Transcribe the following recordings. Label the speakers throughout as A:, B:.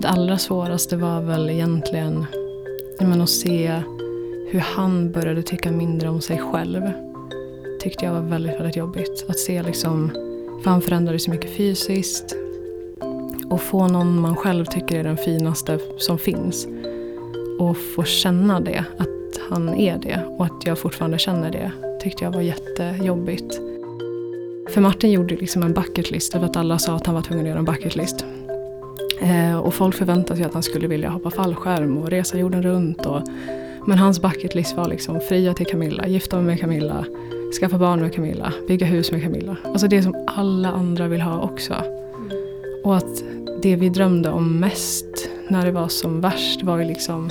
A: det allra svåraste var väl egentligen men, att se hur han började tycka mindre om sig själv. tyckte jag var väldigt, väldigt jobbigt. Att se liksom, för han förändrades så mycket fysiskt. Och få någon man själv tycker är den finaste som finns. Och få känna det, att han är det och att jag fortfarande känner det. Tyckte jag var jättejobbigt. För Martin gjorde liksom en bucketlist för att alla sa att han var tvungen att göra en bucketlist. Eh, och folk förväntade sig att han skulle vilja hoppa fallskärm och resa jorden runt. Och, men hans bucketlist var liksom fria till Camilla, gifta mig med Camilla, skaffa barn med Camilla, bygga hus med Camilla. Alltså det som alla andra vill ha också. Mm. Och att det vi drömde om mest när det var som värst var ju liksom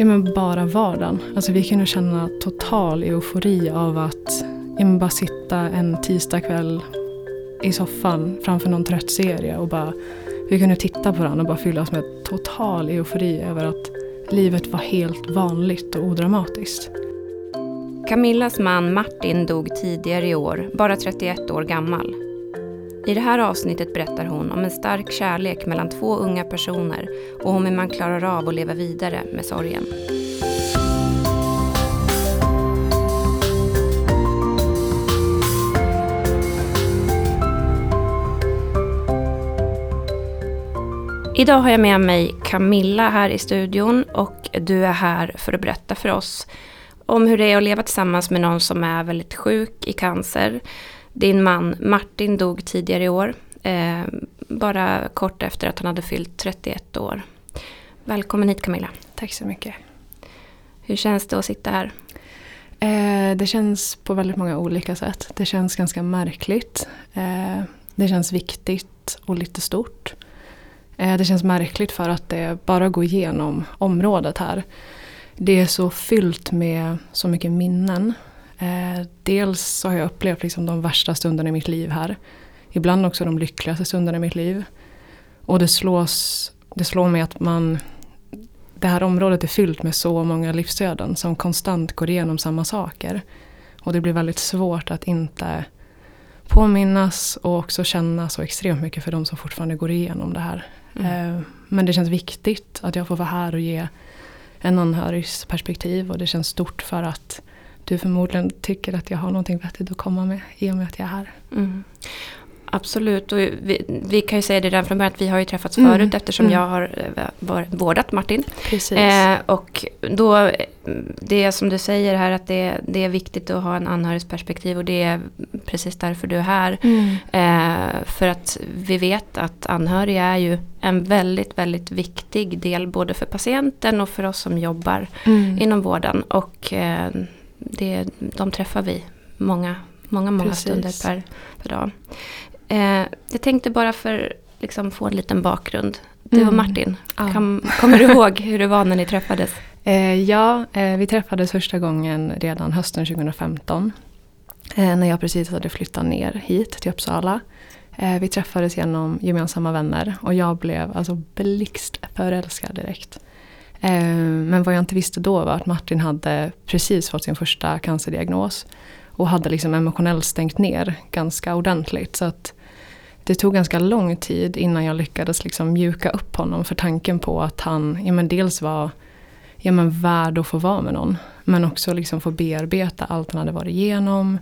A: ja, men bara vardagen. Alltså vi kunde känna total eufori av att ja, men bara sitta en tisdagkväll i soffan framför någon trött serie och bara vi kunde titta på varandra och bara fyllas med total eufori över att livet var helt vanligt och odramatiskt.
B: Camillas man Martin dog tidigare i år, bara 31 år gammal. I det här avsnittet berättar hon om en stark kärlek mellan två unga personer och om hur man klarar av att leva vidare med sorgen. Idag har jag med mig Camilla här i studion och du är här för att berätta för oss om hur det är att leva tillsammans med någon som är väldigt sjuk i cancer. Din man Martin dog tidigare i år, eh, bara kort efter att han hade fyllt 31 år. Välkommen hit Camilla.
A: Tack så mycket.
B: Hur känns det att sitta här?
A: Eh, det känns på väldigt många olika sätt. Det känns ganska märkligt. Eh, det känns viktigt och lite stort. Eh, det känns märkligt för att det bara går igenom området här. Det är så fyllt med så mycket minnen. Eh, dels så har jag upplevt liksom de värsta stunderna i mitt liv här. Ibland också de lyckligaste stunderna i mitt liv. Och det, slås, det slår mig att man... Det här området är fyllt med så många livsöden som konstant går igenom samma saker. Och det blir väldigt svårt att inte påminnas och också känna så extremt mycket för de som fortfarande går igenom det här. Mm. Eh, men det känns viktigt att jag får vara här och ge en anhörigs perspektiv och det känns stort för att du förmodligen tycker att jag har någonting vettigt att komma med i och med att jag är här. Mm.
B: Absolut, och vi, vi, kan ju säga det redan från början att vi har ju träffats mm. förut eftersom mm. jag har eh, vårdat Martin.
A: Precis. Eh,
B: och då, det som du säger här att det, det är viktigt att ha en anhörigsperspektiv och det är precis därför du är här. Mm. Eh, för att vi vet att anhöriga är ju en väldigt, väldigt viktig del både för patienten och för oss som jobbar mm. inom vården. Och eh, det, de träffar vi många många, många Precis. stunder per, per dag. Eh, jag tänkte bara för liksom få en liten bakgrund. Du och mm. Martin, ja. Kom, kommer du ihåg hur det var när ni träffades?
A: Eh, ja, eh, vi träffades första gången redan hösten 2015. Eh, när jag precis hade flyttat ner hit till Uppsala. Eh, vi träffades genom gemensamma vänner och jag blev alltså blixtförälskad direkt. Eh, men vad jag inte visste då var att Martin hade precis fått sin första cancerdiagnos. Och hade liksom emotionellt stängt ner ganska ordentligt. Så att det tog ganska lång tid innan jag lyckades liksom mjuka upp honom för tanken på att han ja, men dels var ja, men värd att få vara med någon. Men också liksom få bearbeta allt han hade varit igenom.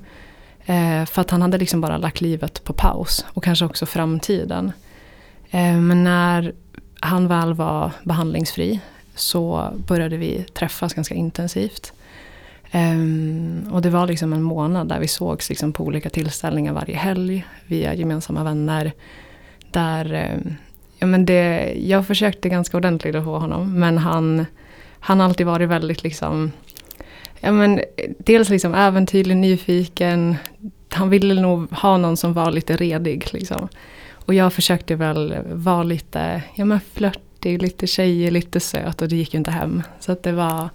A: Eh, för att han hade liksom bara lagt livet på paus och kanske också framtiden. Eh, men när han väl var behandlingsfri så började vi träffas ganska intensivt. Um, och det var liksom en månad där vi sågs liksom på olika tillställningar varje helg via gemensamma vänner. Där, um, ja, men det, jag försökte ganska ordentligt att få honom men han har alltid varit väldigt liksom ja, men, dels liksom äventyrlig, nyfiken. Han ville nog ha någon som var lite redig. Liksom. Och jag försökte väl vara lite ja, men flörtig, lite tjejig, lite söt och det gick ju inte hem. Så att det var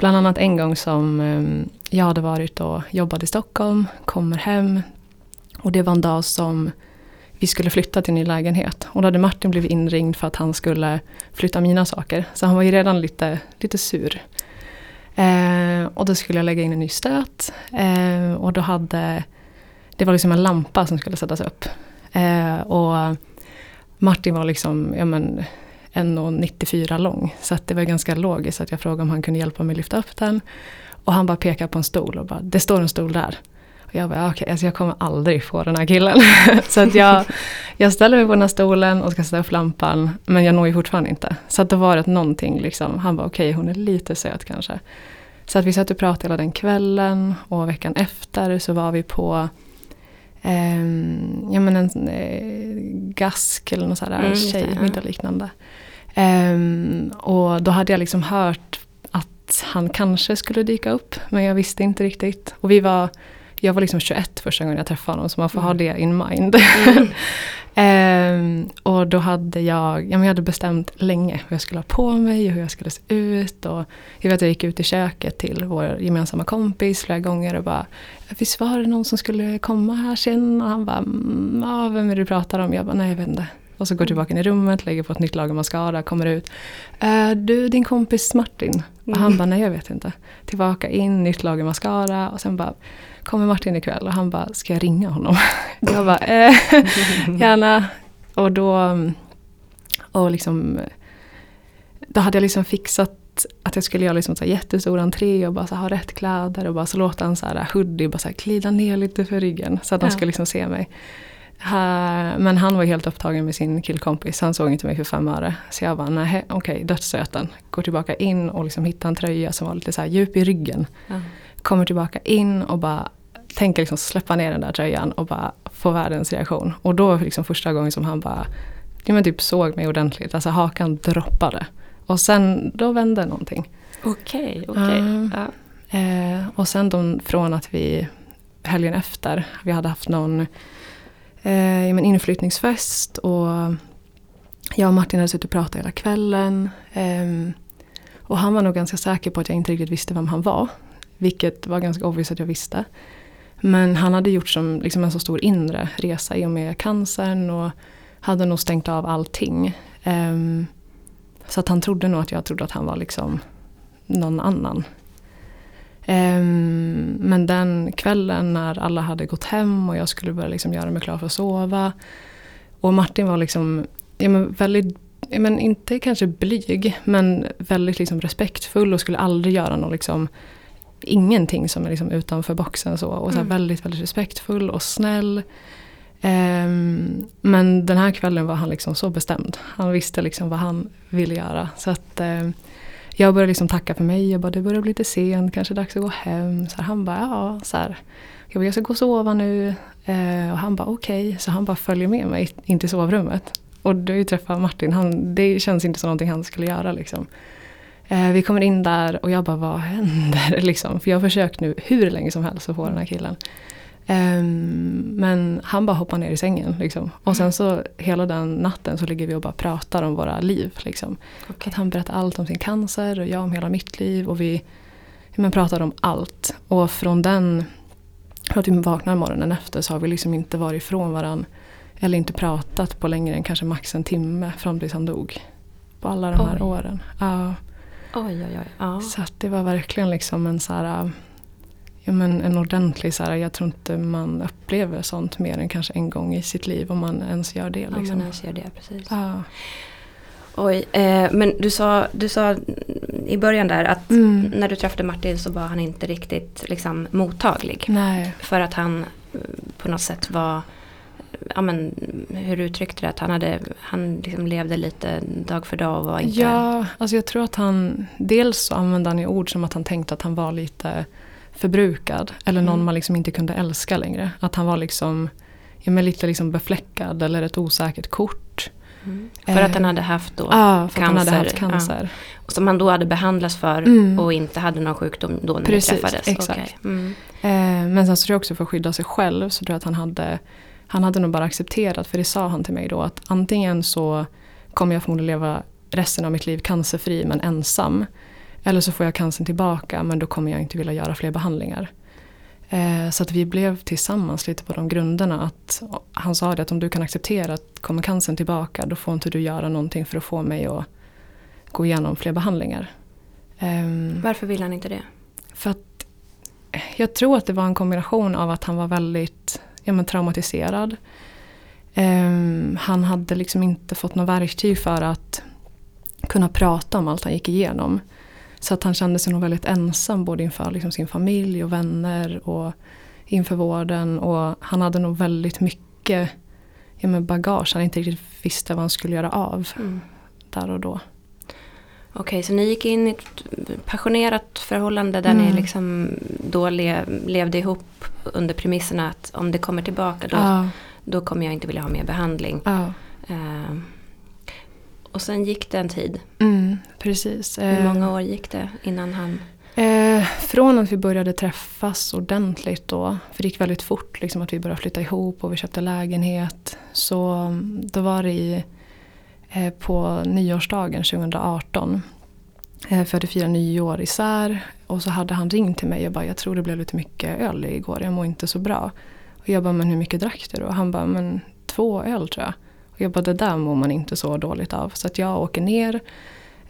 A: Bland annat en gång som ehm, jag hade varit och jobbat i Stockholm, kommer hem och det var en dag som vi skulle flytta till en ny lägenhet. Och då hade Martin blivit inringd för att han skulle flytta mina saker. Så han var ju redan lite, lite sur. Eh, och då skulle jag lägga in en ny stöt. Eh, och då hade, det var liksom en lampa som skulle sättas upp. Eh, och Martin var liksom ja, men, 1,94 lång. Så att det var ganska logiskt att jag frågade om han kunde hjälpa mig lyfta upp den. Och han bara pekade på en stol och bara, det står en stol där. Och jag bara, okej, okay, alltså jag kommer aldrig få den här killen. så att jag, jag ställer mig på den här stolen och ska sätta upp lampan. Men jag når ju fortfarande inte. Så att det var ett någonting liksom. Han bara, okej okay, hon är lite söt kanske. Så att vi satt och pratade hela den kvällen. Och veckan efter så var vi på eh, ja, men en eh, gask eller något sådär mm, tjejmiddag liknande. Um, och då hade jag liksom hört att han kanske skulle dyka upp. Men jag visste inte riktigt. Och vi var, jag var liksom 21 första gången jag träffade honom. Så man får mm. ha det in mind. Mm. um, och då hade jag, jag hade bestämt länge hur jag skulle ha på mig och hur jag skulle se ut. Och jag vet att jag gick ut i köket till vår gemensamma kompis flera gånger och bara Visst var det någon som skulle komma här sen? Och han bara, mm, ja, vem är det du pratar om? Jag bara, nej jag vet inte. Och så går tillbaka in i rummet, lägger på ett nytt lager mascara, kommer ut. Äh, du, din kompis Martin. Mm. Och han bara, nej jag vet inte. Tillbaka in, nytt lager mascara och sen bara, kommer Martin ikväll? Och han bara, ska jag ringa honom? jag bara, eh, gärna. Och då, och liksom, då hade jag liksom fixat att jag skulle göra liksom så jättestor entré och bara så ha rätt kläder och bara så låta en så här hoodie bara så här glida ner lite för ryggen. Så att ja. de skulle liksom se mig men han var helt upptagen med sin killkompis. Han såg inte mig för fem öre. Så jag bara, nej okej, okay, dödsstöten. Går tillbaka in och liksom hittar en tröja som var lite så djup i ryggen. Mm. Kommer tillbaka in och bara tänker liksom släppa ner den där tröjan och bara få världens reaktion. Och då liksom första gången som han bara ja, men typ såg mig ordentligt. Alltså hakan droppade. Och sen då vände någonting.
B: Okej, okay, okej. Okay. Uh,
A: ja. eh, och sen då från att vi helgen efter, vi hade haft någon eh, inflyttningsfest och jag och Martin hade suttit och pratat hela kvällen. Eh, och han var nog ganska säker på att jag inte riktigt visste vem han var. Vilket var ganska obvious att jag visste. Men han hade gjort som, liksom en så stor inre resa i och med cancern och hade nog stängt av allting. Um, så att han trodde nog att jag trodde att han var liksom någon annan. Um, men den kvällen när alla hade gått hem och jag skulle börja liksom göra mig klar för att sova. Och Martin var liksom ja, men väldigt, ja, men inte kanske blyg, men väldigt liksom respektfull och skulle aldrig göra något liksom, ingenting som är liksom utanför boxen. Så, och så mm. väldigt, väldigt respektfull och snäll. Um, men den här kvällen var han liksom så bestämd. Han visste liksom vad han ville göra. Så att um, jag började liksom tacka för mig. Jag bara, det börjar bli lite sent, kanske dags att gå hem. Så han bara, ja. Så här. Jag bara, jag ska gå och sova nu. Eh, och han bara, okej. Okay. Så han bara följer med mig in till sovrummet. Och då jag träffat Martin, han, det känns inte som någonting han skulle göra. Liksom. Eh, vi kommer in där och jag bara, vad händer? Liksom. För jag har försökt nu hur länge som helst att få den här killen. Um, men han bara hoppar ner i sängen. Liksom. Och sen så hela den natten så ligger vi och bara pratar om våra liv. Liksom. Okay. Att han berättar allt om sin cancer och jag om hela mitt liv. Och vi men, pratar om allt. Och från den, att vi vaknar morgonen efter så har vi liksom inte varit ifrån varandra. Eller inte pratat på längre än kanske max en timme fram tills han dog. På alla de här oj. åren. Ja.
B: Oj, oj, oj. Ja.
A: Så det var verkligen liksom en så här ja, men en ordentlig, så här, jag tror inte man upplever sånt mer än kanske en gång i sitt liv om man ens gör det. Liksom.
B: Om man ens gör det, precis.
A: Ja.
B: Oj, eh, men du sa, du sa i början där att mm. när du träffade Martin så var han inte riktigt liksom, mottaglig.
A: Nej.
B: För att han eh, på något sätt var, ja men hur uttryckte det, att han, hade, han liksom levde lite dag för dag och var inte...
A: Ja, alltså jag tror att han, dels så använde han ju ord som att han tänkte att han var lite förbrukad. Eller någon mm. man liksom inte kunde älska längre. Att han var liksom ja, men lite liksom befläckad eller ett osäkert kort.
B: Mm. För att han hade haft då
A: för cancer. Att han hade haft cancer.
B: Ja. Som han då hade behandlats för mm. och inte hade någon sjukdom då när Precis, träffades.
A: Exakt. Okay. Mm. Eh, men sen så tror jag också för att skydda sig själv så tror jag att han hade han hade nog bara accepterat, för det sa han till mig då, att antingen så kommer jag förmodligen leva resten av mitt liv cancerfri men ensam. Eller så får jag cancern tillbaka men då kommer jag inte vilja göra fler behandlingar. Eh, så att vi blev tillsammans lite på de grunderna. Att han sa det att om du kan acceptera att kommer cancern tillbaka då får inte du göra någonting för att få mig att gå igenom fler behandlingar.
B: Eh, Varför vill han inte det?
A: För att jag tror att det var en kombination av att han var väldigt ja, men, traumatiserad. Um, han hade liksom inte fått något verktyg för att kunna prata om allt han gick igenom. Så att han kände sig nog väldigt ensam både inför liksom sin familj och vänner och inför vården. Och han hade nog väldigt mycket ja, med bagage han inte riktigt visste vad han skulle göra av mm. där och då.
B: Okej, så ni gick in i ett passionerat förhållande där mm. ni liksom då le, levde ihop under premisserna att om det kommer tillbaka då, ja. då kommer jag inte vilja ha mer behandling. Ja. Uh, och sen gick det en tid.
A: Mm, precis.
B: Hur eh, många år gick det innan han?
A: Eh, från att vi började träffas ordentligt då, för det gick väldigt fort liksom att vi började flytta ihop och vi köpte lägenhet. Så då var det i, eh, på nyårsdagen 2018. Eh, för att fira nyår isär och så hade han ringt till mig och bara jag tror det blev lite mycket öl igår, jag mår inte så bra. Och jag bara men hur mycket drack du då? Och han bara men två öl tror jag. Och jag bara det där mår man inte så dåligt av. Så att jag åker ner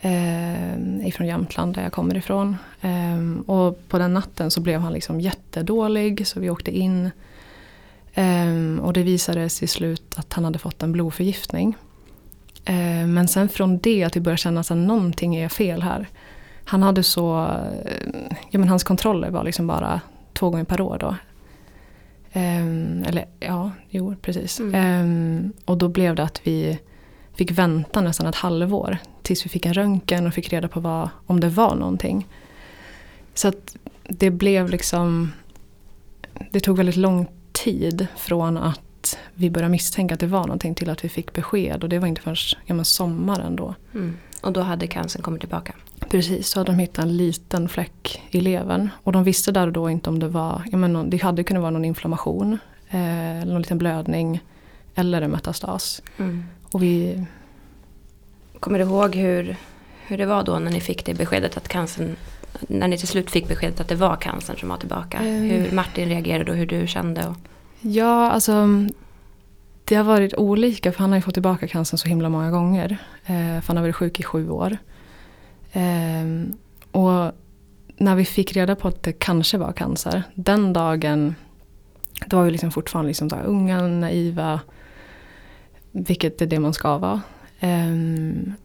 A: eh, ifrån Jämtland där jag kommer ifrån. Eh, och på den natten så blev han liksom jättedålig så vi åkte in. Eh, och det visade sig till slut att han hade fått en blodförgiftning. Eh, men sen från det att vi började känna att någonting är fel här. Han hade så, ja men hans kontroller var liksom bara två gånger per år då. Um, eller ja, jo precis. Mm. Um, och då blev det att vi fick vänta nästan ett halvår tills vi fick en röntgen och fick reda på vad, om det var någonting. Så att det blev liksom, det tog väldigt lång tid från att vi började misstänka att det var någonting till att vi fick besked och det var inte förrän ja, sommaren då.
B: Mm. Och då hade cancern kommit tillbaka?
A: Precis, så hade de hittat en liten fläck i levern. Och de visste där och då inte om det var, jag menar, det hade kunnat vara någon inflammation, eh, någon liten blödning eller en metastas. Mm. Och vi...
B: Kommer du ihåg hur, hur det var då när ni fick det beskedet att cancern, när ni till slut fick beskedet att det var cancern som var tillbaka? Mm. Hur Martin reagerade och hur du kände? Och...
A: Ja, alltså det har varit olika för han har ju fått tillbaka cancern så himla många gånger. Eh, för han har varit sjuk i sju år. Eh, och när vi fick reda på att det kanske var cancer, den dagen då var vi liksom fortfarande liksom så här unga, naiva, vilket är det man ska vara. Eh,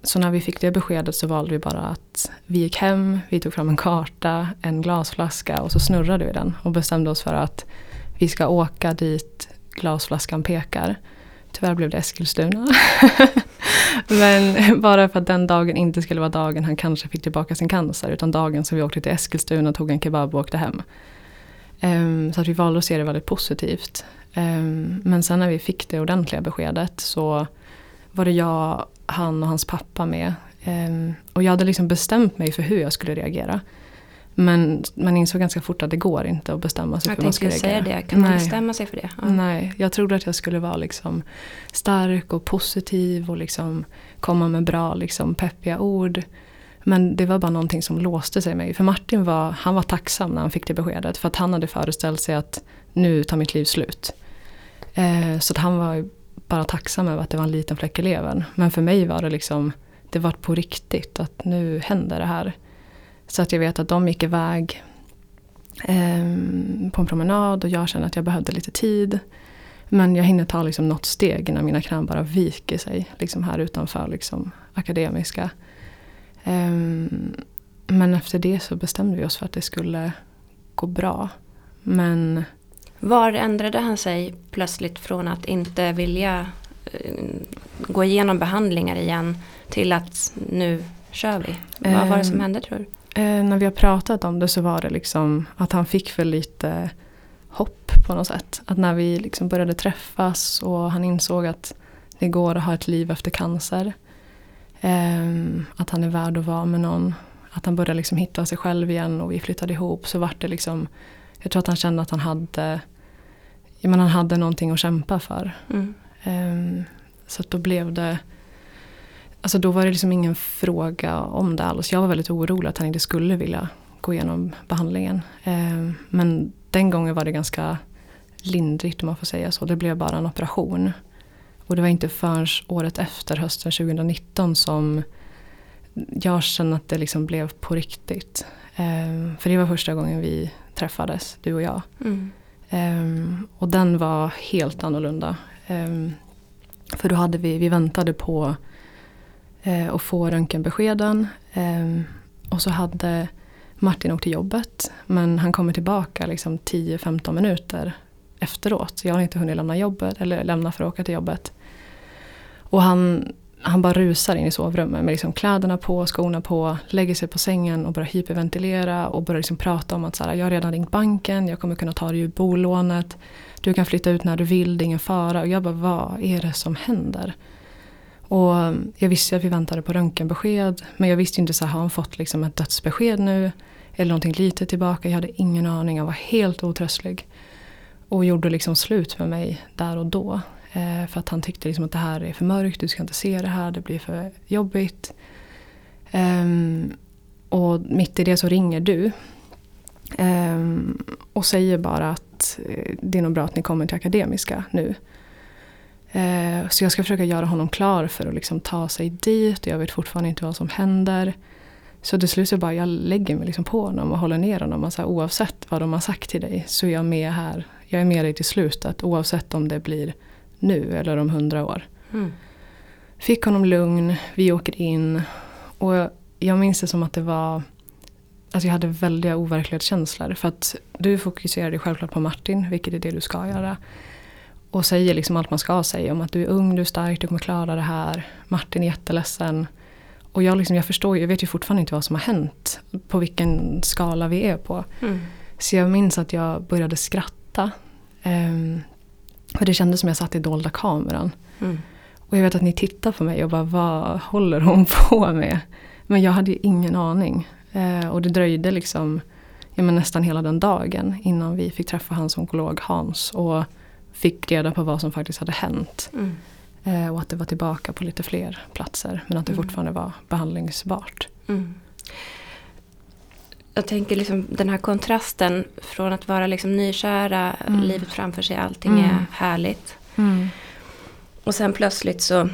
A: så när vi fick det beskedet så valde vi bara att vi gick hem, vi tog fram en karta, en glasflaska och så snurrade vi den och bestämde oss för att vi ska åka dit glasflaskan pekar. Tyvärr blev det Eskilstuna. Men bara för att den dagen inte skulle vara dagen han kanske fick tillbaka sin cancer. Utan dagen som vi åkte till Eskilstuna, tog en kebab och åkte hem. Um, så att vi valde att se det väldigt positivt. Um, men sen när vi fick det ordentliga beskedet så var det jag, han och hans pappa med. Um, och jag hade liksom bestämt mig för hur jag skulle reagera. Men man insåg ganska fort att det går inte att bestämma sig
B: jag
A: för hur man ska
B: säga det. Kan man bestämma sig för det?
A: Ja. Nej, jag trodde att jag skulle vara liksom stark och positiv och liksom komma med bra liksom peppiga ord. Men det var bara någonting som låste sig i mig. För Martin var, han var tacksam när han fick det beskedet. För att han hade föreställt sig att nu tar mitt liv slut. Eh, så att han var bara tacksam över att det var en liten fläck i levern. Men för mig var det liksom, det var på riktigt. Att nu händer det här. Så att jag vet att de gick iväg eh, på en promenad och jag kände att jag behövde lite tid. Men jag hinner ta liksom något steg innan mina knän bara viker sig liksom här utanför liksom akademiska. Eh, men efter det så bestämde vi oss för att det skulle gå bra. Men...
B: Var ändrade han sig plötsligt från att inte vilja eh, gå igenom behandlingar igen till att nu kör vi? Vad var det som ehm, hände tror du?
A: Eh, när vi har pratat om det så var det liksom att han fick för lite hopp på något sätt. Att när vi liksom började träffas och han insåg att det går att ha ett liv efter cancer. Eh, att han är värd att vara med någon. Att han började liksom hitta sig själv igen och vi flyttade ihop. Så vart det liksom, jag tror att han kände att han hade, menar, han hade någonting att kämpa för. Mm. Eh, så då blev det Alltså då var det liksom ingen fråga om det alls. Jag var väldigt orolig att han inte skulle vilja gå igenom behandlingen. Eh, men den gången var det ganska lindrigt om man får säga så. Det blev bara en operation. Och det var inte förrän året efter, hösten 2019, som jag kände att det liksom blev på riktigt. Eh, för det var första gången vi träffades, du och jag. Mm. Eh, och den var helt annorlunda. För då hade vi, vi väntade på Eh, och få röntgenbeskeden. Ehm, och så hade Martin åkt till jobbet. Men han kommer tillbaka liksom 10-15 minuter efteråt. Så jag har inte hunnit lämna jobbet eller lämna för att åka till jobbet. Och han, han bara rusar in i sovrummet med liksom kläderna på, skorna på, lägger sig på sängen och börjar hyperventilera och börjar liksom prata om att så här, jag har redan ringt banken, jag kommer kunna ta dig ur bolånet, du kan flytta ut när du vill, det är ingen fara. Och jag bara, vad är det som händer? Och jag visste att vi väntade på röntgenbesked men jag visste inte så här, har han fått liksom ett dödsbesked nu? Eller någonting lite tillbaka, jag hade ingen aning, jag var helt otröstlig. Och gjorde liksom slut med mig där och då. Eh, för att han tyckte liksom att det här är för mörkt, du ska inte se det här, det blir för jobbigt. Um, och mitt i det så ringer du. Um, och säger bara att eh, det är nog bra att ni kommer till Akademiska nu. Uh, så jag ska försöka göra honom klar för att liksom ta sig dit. Och jag vet fortfarande inte vad som händer. Så till slut så bara jag lägger mig liksom på honom och håller ner honom. Och så här, oavsett vad de har sagt till dig så är jag med här. Jag är med dig till slutet oavsett om det blir nu eller om hundra år. Mm. Fick honom lugn, vi åker in. Och jag minns det som att det var Alltså jag hade väldiga overklighetskänslor. För att du fokuserade självklart på Martin, vilket är det du ska göra. Och säger liksom allt man ska säga om att du är ung, du är stark, du kommer klara det här. Martin är jätteledsen. Och jag, liksom, jag förstår jag vet ju fortfarande inte vad som har hänt. På vilken skala vi är på. Mm. Så jag minns att jag började skratta. Um, för det kändes som jag satt i dolda kameran. Mm. Och jag vet att ni tittar på mig och bara vad håller hon på med? Men jag hade ju ingen aning. Eh, och det dröjde liksom ja, men nästan hela den dagen innan vi fick träffa hans onkolog Hans. Och fick reda på vad som faktiskt hade hänt. Mm. Eh, och att det var tillbaka på lite fler platser. Men att det mm. fortfarande var behandlingsbart. Mm
B: jag tänker liksom den här kontrasten från att vara liksom nykära, mm. livet framför sig, allting mm. är härligt. Mm. Och sen plötsligt så,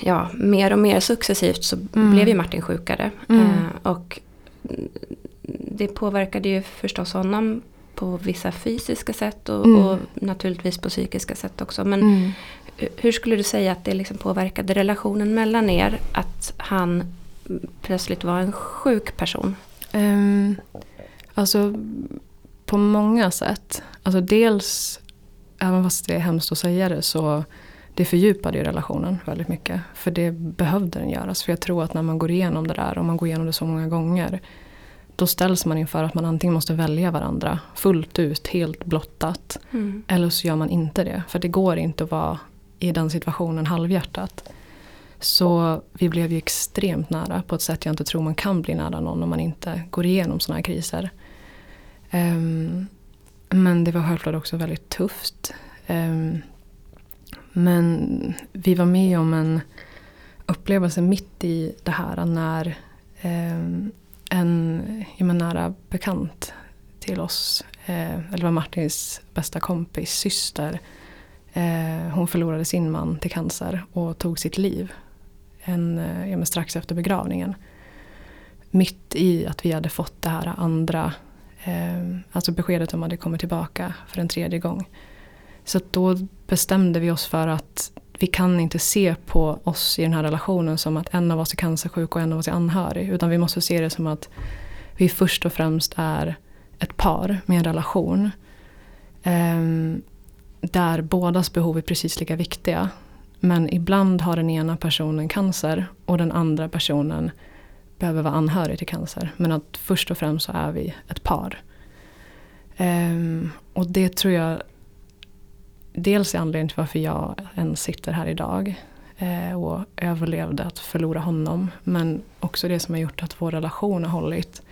B: ja, mer och mer successivt så mm. blev ju Martin sjukare. Mm. Eh, och det påverkade ju förstås honom på vissa fysiska sätt och, mm. och naturligtvis på psykiska sätt också. Men hur skulle du säga att det liksom påverkade relationen mellan er? Att han plötsligt var en sjuk person?
A: Um, alltså på många sätt. Alltså dels, även fast det är hemskt att säga det, så det fördjupade ju relationen väldigt mycket. För det behövde den göras. För jag tror att när man går igenom det där och man går igenom det så många gånger. Då ställs man inför att man antingen måste välja varandra fullt ut, helt blottat. Mm. Eller så gör man inte det. För det går inte att vara i den situationen halvhjärtat. Så vi blev ju extremt nära på ett sätt jag inte tror man kan bli nära någon om man inte går igenom sådana här kriser. Um, men det var självklart också väldigt tufft. Um, men vi var med om en upplevelse mitt i det här när um, en menar, nära bekant till oss, eh, eller var Martins bästa kompis syster, eh, hon förlorade sin man till cancer och tog sitt liv en, eh, menar, strax efter begravningen. Mitt i att vi hade fått det här andra, eh, alltså beskedet om att det kommer tillbaka för en tredje gång. Så då bestämde vi oss för att vi kan inte se på oss i den här relationen som att en av oss är cancersjuk och en av oss är anhörig. Utan vi måste se det som att vi först och främst är ett par med en relation. Eh, där bådas behov är precis lika viktiga. Men ibland har den ena personen cancer och den andra personen behöver vara anhörig till cancer. Men att först och främst så är vi ett par. Eh, och det tror jag dels är anledningen till varför jag ens sitter här idag. Uh, och överlevde att förlora honom. Men också det som har gjort att vår relation har hållit.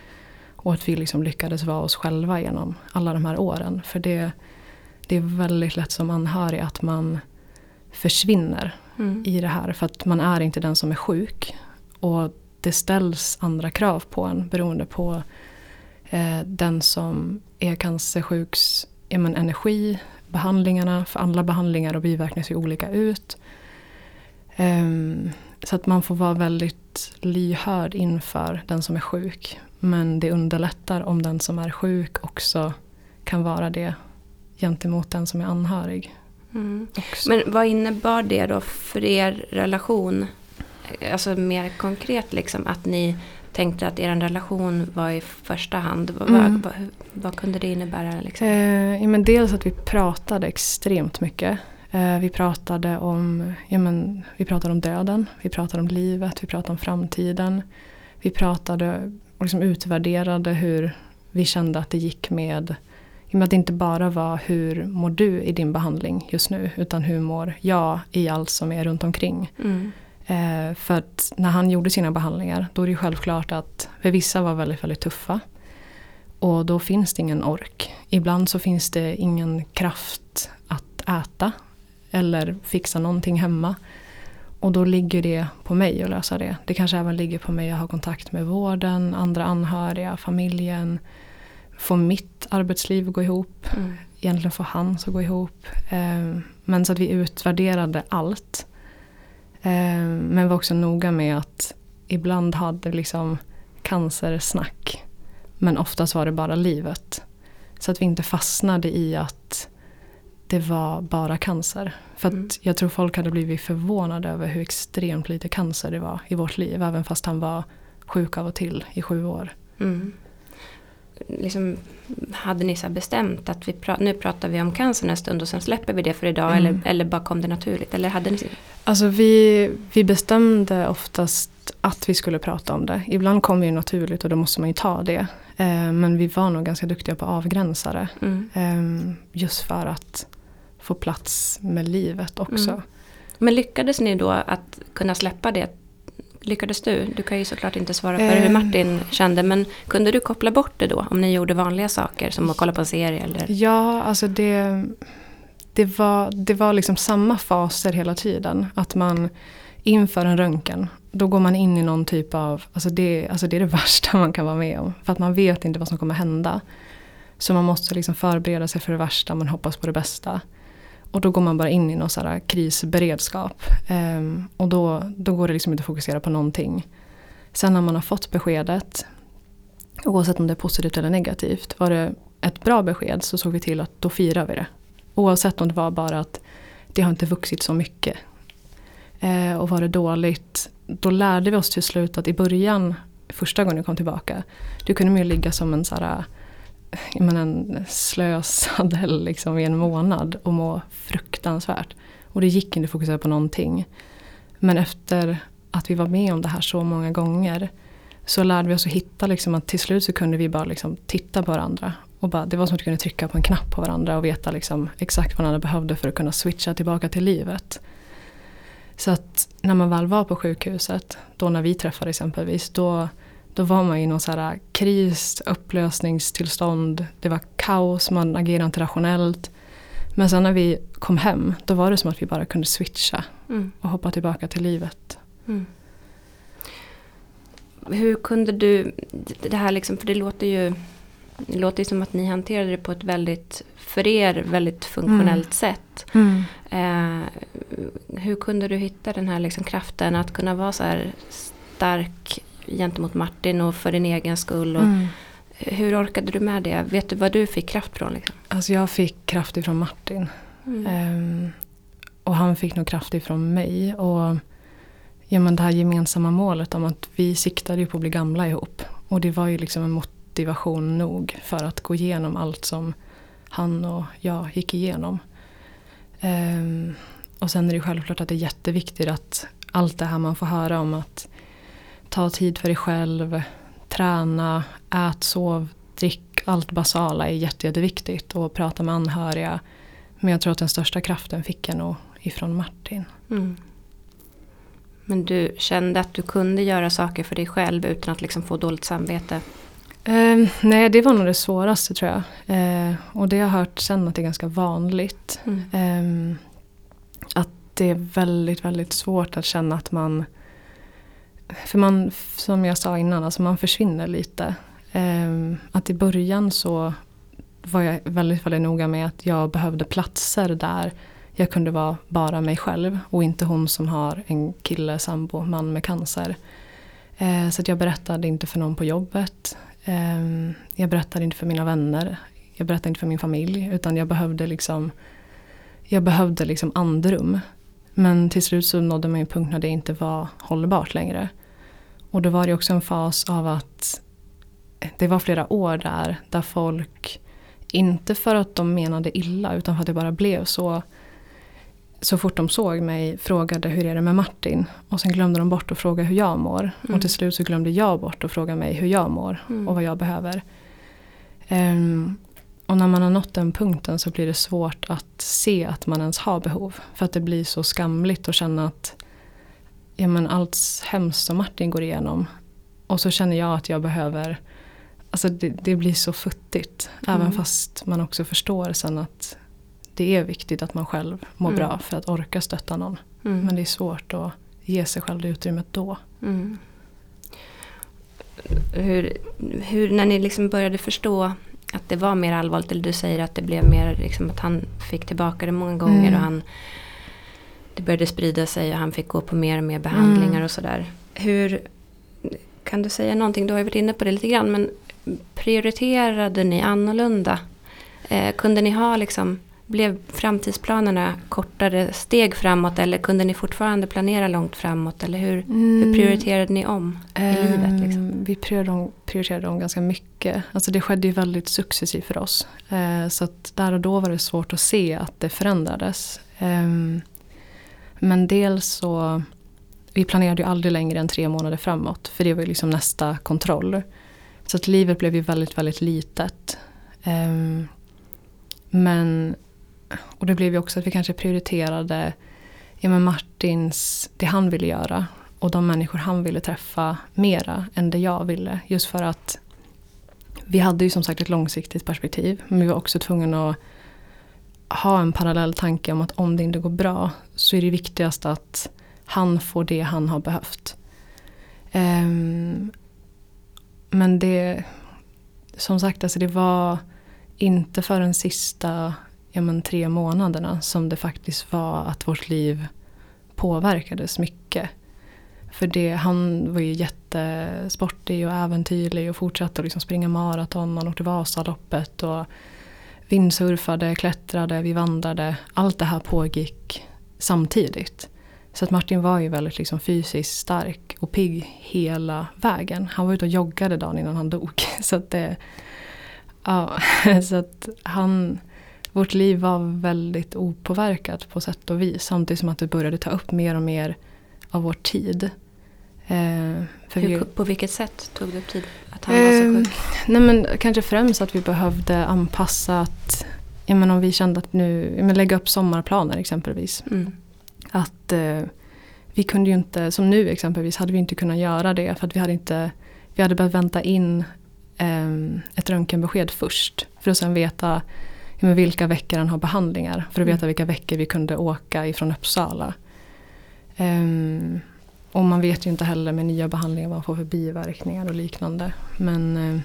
A: Och att vi liksom lyckades vara oss själva genom alla de här åren. För det, det är väldigt lätt som anhörig att man försvinner mm. i det här. För att man är inte den som är sjuk. Och det ställs andra krav på en beroende på eh, den som är cancersjuks ja, men energi, behandlingarna. För alla behandlingar och biverkningar ser olika ut. Um, så att man får vara väldigt lyhörd inför den som är sjuk. Men det underlättar om den som är sjuk också kan vara det gentemot den som är anhörig.
B: Mm. Men vad innebar det då för er relation? Alltså mer konkret liksom att ni tänkte att er relation var i första hand. Mm. Vad, vad, vad, kunde det innebära? Liksom?
A: Eh, ja, men dels att vi pratade extremt mycket. Eh, vi, pratade om, ja, men, vi pratade om döden, vi pratade om livet, vi pratade om framtiden. Vi pratade och liksom utvärderade hur vi kände att det gick med med att det inte bara var hur mår du i din behandling just nu utan hur mår jag i allt som är runt omkring. Mm. Eh, för att när han gjorde sina behandlingar då är det självklart att för vissa var väldigt, väldigt tuffa. Och då finns det ingen ork. Ibland så finns det ingen kraft att äta eller fixa någonting hemma. Och då ligger det på mig att lösa det. Det kanske även ligger på mig att ha kontakt med vården, andra anhöriga, familjen. Få mitt arbetsliv att gå ihop. Mm. Egentligen få hans att gå ihop. Eh, men så att vi utvärderade allt. Eh, men var också noga med att ibland hade liksom cancersnack. Men oftast var det bara livet. Så att vi inte fastnade i att det var bara cancer. För mm. jag tror folk hade blivit förvånade över hur extremt lite cancer det var i vårt liv. Även fast han var sjuk av och till i sju år. Mm.
B: Liksom, hade ni så bestämt att vi pra nu pratar vi om cancer en stund och sen släpper vi det för idag mm. eller, eller bara kom det naturligt? Eller hade ni...
A: Alltså vi, vi bestämde oftast att vi skulle prata om det. Ibland kommer det naturligt och då måste man ju ta det. Eh, men vi var nog ganska duktiga på att avgränsa det. Mm. Eh, just för att få plats med livet också. Mm.
B: Men lyckades ni då att kunna släppa det? Lyckades du? Du kan ju såklart inte svara för hur eh. Martin kände men kunde du koppla bort det då om ni gjorde vanliga saker som att kolla på en serie? Eller?
A: Ja, alltså det, det, var, det var liksom samma faser hela tiden. Att man inför en röntgen, då går man in i någon typ av, alltså det, alltså det är det värsta man kan vara med om. För att man vet inte vad som kommer hända. Så man måste liksom förbereda sig för det värsta, man hoppas på det bästa. Och då går man bara in i någon sån krisberedskap. Um, och då, då går det liksom inte att fokusera på någonting. Sen när man har fått beskedet, oavsett om det är positivt eller negativt, var det ett bra besked så såg vi till att då firar vi det. Oavsett om det var bara att det har inte vuxit så mycket. Uh, och var det dåligt, då lärde vi oss till slut att i början, första gången jag kom tillbaka, du kunde mer ligga som en sån här men en slösad liksom i en månad och må fruktansvärt. Och det gick inte att fokusera på någonting. Men efter att vi var med om det här så många gånger så lärde vi oss att hitta liksom att till slut så kunde vi bara liksom titta på varandra. Och bara, det var som att vi kunde trycka på en knapp på varandra och veta liksom exakt vad varandra behövde för att kunna switcha tillbaka till livet. Så att när man väl var på sjukhuset, då när vi träffade exempelvis, då då var man i någon så här kris, upplösningstillstånd. Det var kaos, man agerade inte rationellt. Men sen när vi kom hem, då var det som att vi bara kunde switcha mm. och hoppa tillbaka till livet. Mm.
B: Hur kunde du, det här liksom, för det låter ju det låter ju som att ni hanterade det på ett väldigt, för er, väldigt funktionellt mm. sätt. Mm. Eh, hur kunde du hitta den här liksom kraften att kunna vara så här stark gentemot Martin och för din egen skull. Och mm. Hur orkade du med det? Vet du vad du fick kraft från? Liksom?
A: Alltså jag fick kraft ifrån Martin. Mm. Um, och han fick nog kraft ifrån mig. Och ja, men det här gemensamma målet om att vi siktade ju på att bli gamla ihop. Och det var ju liksom en motivation nog för att gå igenom allt som han och jag gick igenom. Um, och sen är det självklart att det är jätteviktigt att allt det här man får höra om att ta tid för dig själv, träna, ät, sov, drick. Allt basala är jätte, jätteviktigt och prata med anhöriga. Men jag tror att den största kraften fick jag nog ifrån Martin. Mm.
B: Men du kände att du kunde göra saker för dig själv utan att liksom få dåligt samvete?
A: Eh, nej, det var nog det svåraste tror jag. Eh, och det har jag hört sen att det är ganska vanligt. Mm. Eh, att det är väldigt, väldigt svårt att känna att man för man, som jag sa innan, alltså man försvinner lite. Eh, att i början så var jag väldigt, väldigt noga med att jag behövde platser där jag kunde vara bara mig själv och inte hon som har en kille, sambo, man med cancer. Eh, så att jag berättade inte för någon på jobbet. Eh, jag berättade inte för mina vänner. Jag berättade inte för min familj utan jag behövde liksom jag behövde liksom andrum. Men till slut så nådde man en punkt när det inte var hållbart längre. Och då var det också en fas av att det var flera år där, där folk, inte för att de menade illa utan för att det bara blev så, så fort de såg mig frågade hur är det med Martin? Och sen glömde de bort att fråga hur jag mår. Mm. Och till slut så glömde jag bort att fråga mig hur jag mår mm. och vad jag behöver. Um, och när man har nått den punkten så blir det svårt att se att man ens har behov. För att det blir så skamligt att känna att ja, men allt hemskt som Martin går igenom. Och så känner jag att jag behöver Alltså det, det blir så futtigt. Mm. Även fast man också förstår sen att det är viktigt att man själv mår mm. bra för att orka stötta någon. Mm. Men det är svårt att ge sig själv det utrymmet då.
B: Mm. Hur, hur, när ni liksom började förstå att det var mer allvarligt, eller du säger att det blev mer liksom att han fick tillbaka det många gånger och mm. han det började sprida sig och han fick gå på mer och mer behandlingar mm. och sådär. Hur, kan du säga någonting, du har ju varit inne på det lite grann, men prioriterade ni annorlunda? Eh, kunde ni ha liksom, blev framtidsplanerna kortare steg framåt eller kunde ni fortfarande planera långt framåt? Eller hur, mm. hur prioriterade ni om i um, livet? Liksom?
A: Vi prioriterade om, prioriterade om ganska mycket. Alltså det skedde ju väldigt successivt för oss. Eh, så att där och då var det svårt att se att det förändrades. Um, men dels så, vi planerade ju aldrig längre än tre månader framåt. För det var ju liksom nästa kontroll. Så att livet blev ju väldigt, väldigt litet. Um, men, och det blev ju också att vi kanske prioriterade ja, men Martins, det han ville göra. Och de människor han ville träffa mera än det jag ville. Just för att vi hade ju som sagt ett långsiktigt perspektiv. Men vi var också tvungna att ha en parallell tanke om att om det inte går bra så är det viktigast att han får det han har behövt. Um, men det, som sagt, alltså det var inte förrän sista ja men, tre månaderna som det faktiskt var att vårt liv påverkades mycket. För det, han var ju jättesportig och äventyrlig och fortsatte att liksom springa maraton. Han åkte Vasaloppet och vindsurfade, klättrade, vi vandrade. Allt det här pågick samtidigt. Så att Martin var ju väldigt liksom fysiskt stark och pigg hela vägen. Han var ute och joggade dagen innan han dog. Så att, det, ja, så att han, vårt liv var väldigt opåverkat på sätt och vis. Samtidigt som att det började ta upp mer och mer av vår tid.
B: Eh, Hur, vi, på vilket sätt tog det upp tid? Att han eh, var så ehm, sjuk?
A: Nej men kanske främst att vi behövde anpassa att, jag menar, om vi kände att nu, men lägga upp sommarplaner exempelvis. Mm. Att eh, vi kunde ju inte, som nu exempelvis, hade vi inte kunnat göra det för att vi hade inte, vi hade behövt vänta in eh, ett röntgenbesked först. För att sen veta ja, vilka veckor han har behandlingar. För att veta mm. vilka veckor vi kunde åka ifrån Uppsala. Um, och man vet ju inte heller med nya behandlingar vad man får för biverkningar och liknande. Men uh,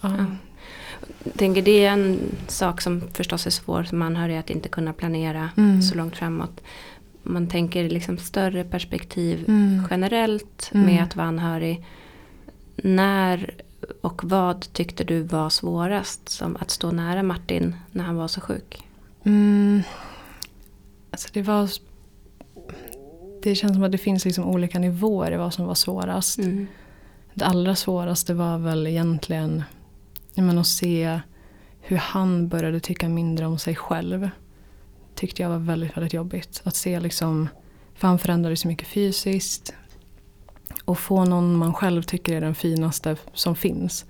B: ja tänker det är en sak som förstås är svår som anhörig att inte kunna planera mm. så långt framåt. Man tänker liksom större perspektiv mm. generellt mm. med att vara anhörig. När och vad tyckte du var svårast som att stå nära Martin när han var så sjuk?
A: Mm. Alltså det var det känns som att det finns liksom olika nivåer i vad som var svårast. Mm. Det allra svåraste var väl egentligen men att se hur han började tycka mindre om sig själv. Tyckte jag var väldigt, väldigt jobbigt. Att se liksom, för han förändrades så mycket fysiskt. Och få någon man själv tycker är den finaste som finns.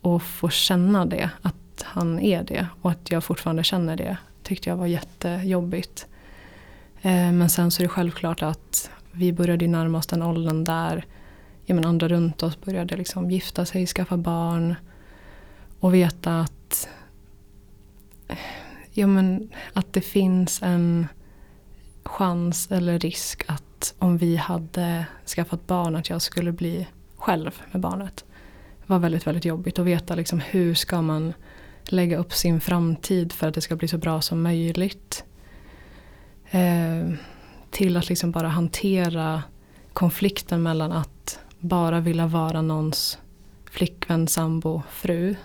A: Och få känna det, att han är det. Och att jag fortfarande känner det. Tyckte jag var jättejobbigt. Eh, men sen så är det självklart att vi började närma oss den åldern där ja, men andra runt oss började liksom gifta sig, skaffa barn. Och veta att, ja, men, att det finns en chans eller risk att om vi hade skaffat barn att jag skulle bli själv med barnet. Det var väldigt, väldigt jobbigt att veta liksom hur ska man lägga upp sin framtid för att det ska bli så bra som möjligt. Eh, till att liksom bara hantera konflikten mellan att bara vilja vara någons flickvän, sambo, fru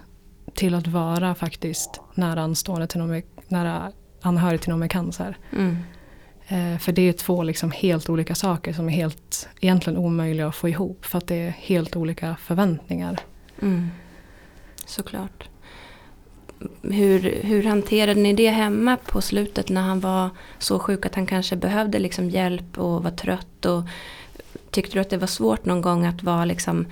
A: till att vara faktiskt nära anstående till någon med, nära anhörig till någon med cancer.
B: Mm.
A: Eh, för det är två liksom helt olika saker som är helt egentligen omöjliga att få ihop. För att det är helt olika förväntningar.
B: Mm. Såklart. Hur, hur hanterade ni det hemma på slutet när han var så sjuk att han kanske behövde liksom hjälp och var trött? Och tyckte du att det var svårt någon gång att vara liksom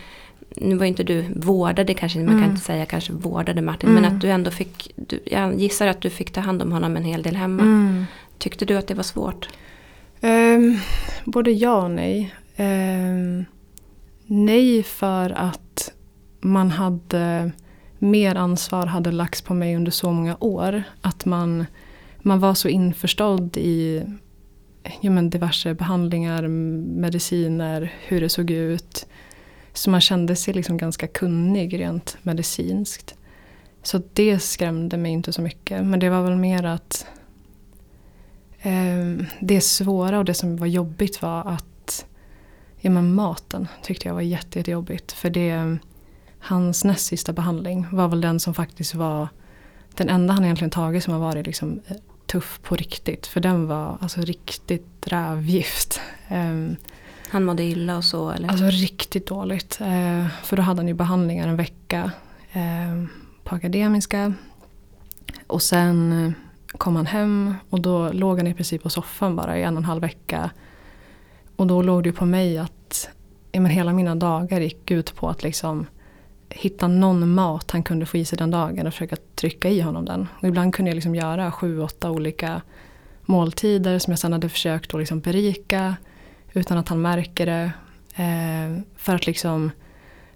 B: nu var inte du vårdade kanske, man kan
A: Mm.
B: inte säga kanske vårdade Martin,
A: Mm.
B: men att du ändå fick, du, jag gissar att du fick ta hand om honom en hel del hemma.
A: Mm.
B: Tyckte du att det var svårt?
A: Um, både ja och nej. Um, nej för att man hade mer ansvar hade lagts på mig under så många år. Att man, man var så införstådd i ja, men diverse behandlingar, mediciner, hur det såg ut. Så man kände sig liksom ganska kunnig rent medicinskt. Så det skrämde mig inte så mycket. Men det var väl mer att det svåra och det som var jobbigt var att ja, men maten tyckte jag var jätte, jättejobbigt. För det, hans näst sista behandling var väl den som faktiskt var den enda han egentligen tagit som har varit liksom, eh, tuff på riktigt. För den var alltså riktigt rävgift. Ehm,
B: Han mådde illa och så eller?
A: Alltså riktigt dåligt. Eh, för då hade han ju behandlingar en vecka eh, på Akademiska. Och sen eh, kom han hem och då låg han i princip på soffan bara i en och en halv vecka. Och då låg det ju på mig att men hela mina dagar gick ut på att liksom hitta någon mat han kunde få i sig den dagen och försöka trycka i honom den. Och ibland kunde jag liksom göra sju, åtta olika måltider som jag sedan hade försökt att liksom berika utan att han märker det. Eh, för att liksom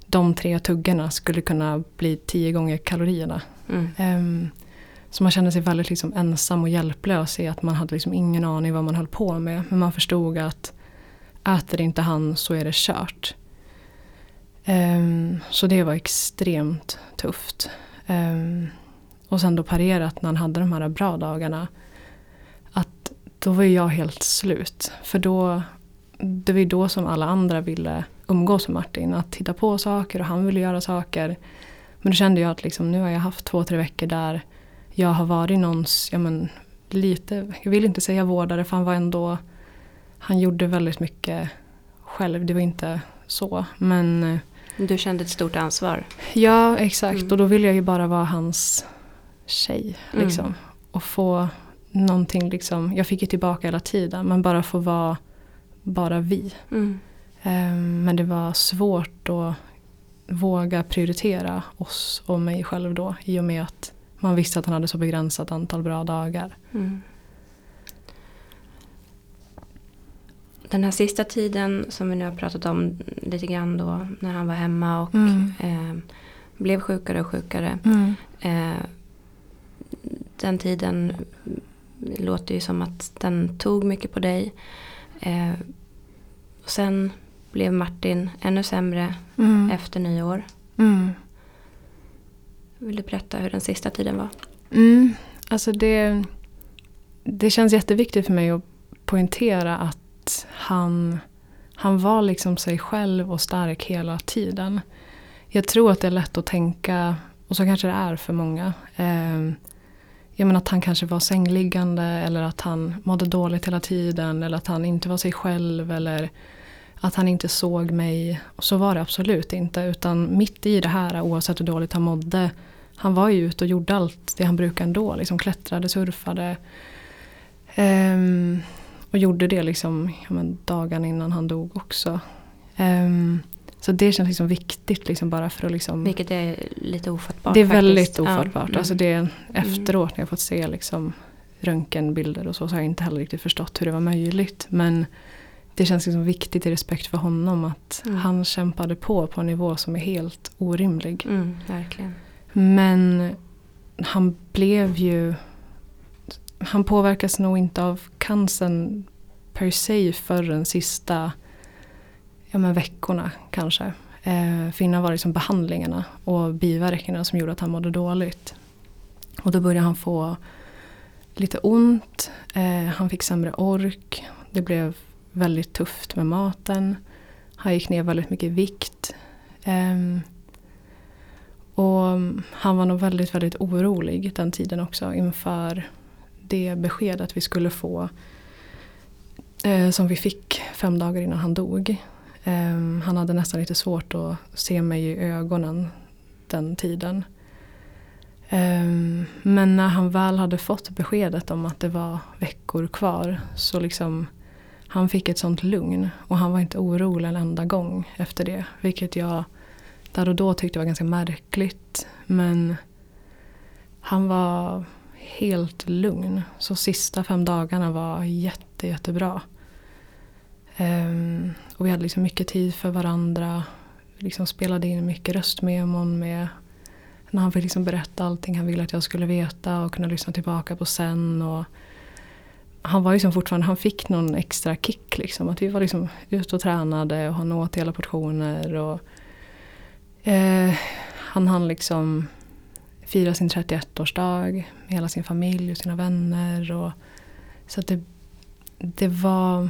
A: de tre tuggorna skulle kunna bli tio gånger kalorierna.
B: Mm.
A: Eh, så man kände sig väldigt liksom ensam och hjälplös i att man hade liksom ingen aning vad man höll på med. Men man förstod att äter inte han så är det kört. Um, så det var extremt tufft. Um, och sen då parerat när han hade de här bra dagarna. Att då var ju jag helt slut. För då det var ju då som alla andra ville umgås med Martin. Att titta på saker och han ville göra saker. Men då kände jag att liksom, nu har jag haft två, tre veckor där jag har varit någons, ja men lite, jag vill inte säga vårdare för han var ändå, han gjorde väldigt mycket själv. Det var inte så. Men eh,
B: Du kände ett stort ansvar?
A: ja, exakt.
B: Mm.
A: Och då ville jag ju bara vara hans tjej.
B: Mm.
A: Liksom. Och få någonting liksom, jag fick ju tillbaka hela tiden. Men bara få vara bara vi.
B: Mm.
A: Ehm, Men det var svårt att våga prioritera oss och mig själv då. I och med att man visste att han hade så begränsat antal bra dagar.
B: Mm. Den här sista tiden som vi nu har pratat om lite grann då när han var hemma och
A: Mm.
B: eh, blev sjukare och sjukare.
A: Mm.
B: Eh, den tiden låter ju som att den tog mycket på dig. Eh, och sen blev Martin ännu sämre
A: Mm.
B: efter nyår. Vill du berätta hur den sista tiden var?
A: Mm. Alltså det, det känns jätteviktigt för mig att poängtera att han, han var liksom sig själv och stark hela tiden. Jag tror att det är lätt att tänka, och så kanske det är för många, eh, jag menar att han kanske var sängliggande eller att han mådde dåligt hela tiden eller att han inte var sig själv eller att han inte såg mig. Och så var det absolut inte utan mitt i det här oavsett hur dåligt han mådde han var ju ute och gjorde allt det han brukar ändå. Liksom klättrade, surfade. Ehm, och gjorde det liksom ja, men, dagen innan han dog också. Ehm, så det känns liksom viktigt liksom bara för att liksom.
B: Vilket är lite ofattbart.
A: det är
B: faktiskt.
A: väldigt
B: Ja,
A: ofattbart.
B: mm.
A: Alltså det, efteråt när jag fått se liksom röntgenbilder och så, så har jag inte heller riktigt förstått hur det var möjligt. Men det känns liksom viktigt i respekt för honom att
B: Mm.
A: han kämpade på på en nivå som är helt orimlig.
B: Mm, verkligen.
A: Men han blev ju... Han påverkas nog inte av cancern per se förrän sista ja, men veckorna kanske. Eh, för innan var det liksom behandlingarna och biverkningarna som gjorde att han mådde dåligt. Och då började han få lite ont. Eh, han fick sämre ork. Det blev väldigt tufft med maten. Han gick ner väldigt mycket i vikt. Eh, och mm, han var nog väldigt, väldigt orolig den tiden också inför det beskedet vi skulle få. Eh, som vi fick fem dagar innan han dog. Eh, han hade nästan lite svårt att se mig i ögonen den tiden. Eh, men när han väl hade fått beskedet om att det var veckor kvar så liksom han fick ett sånt lugn och han var inte orolig en enda gång efter det. Vilket jag där och då tyckte var ganska märkligt. Men han var helt lugn. Så sista fem dagarna var jätte, jättebra. Um, och vi hade liksom mycket tid för varandra. Vi liksom spelade in mycket röstmemon med när han fick liksom berätta allting han ville att jag skulle veta och kunna lyssna tillbaka på sen. Och han var liksom fortfarande, han fick någon extra kick liksom. Att vi var liksom ute och tränade och han åt hela portioner. Och, eh, han hann liksom fira sin 31-årsdag med hela sin familj och sina vänner. Och, så att det, det var...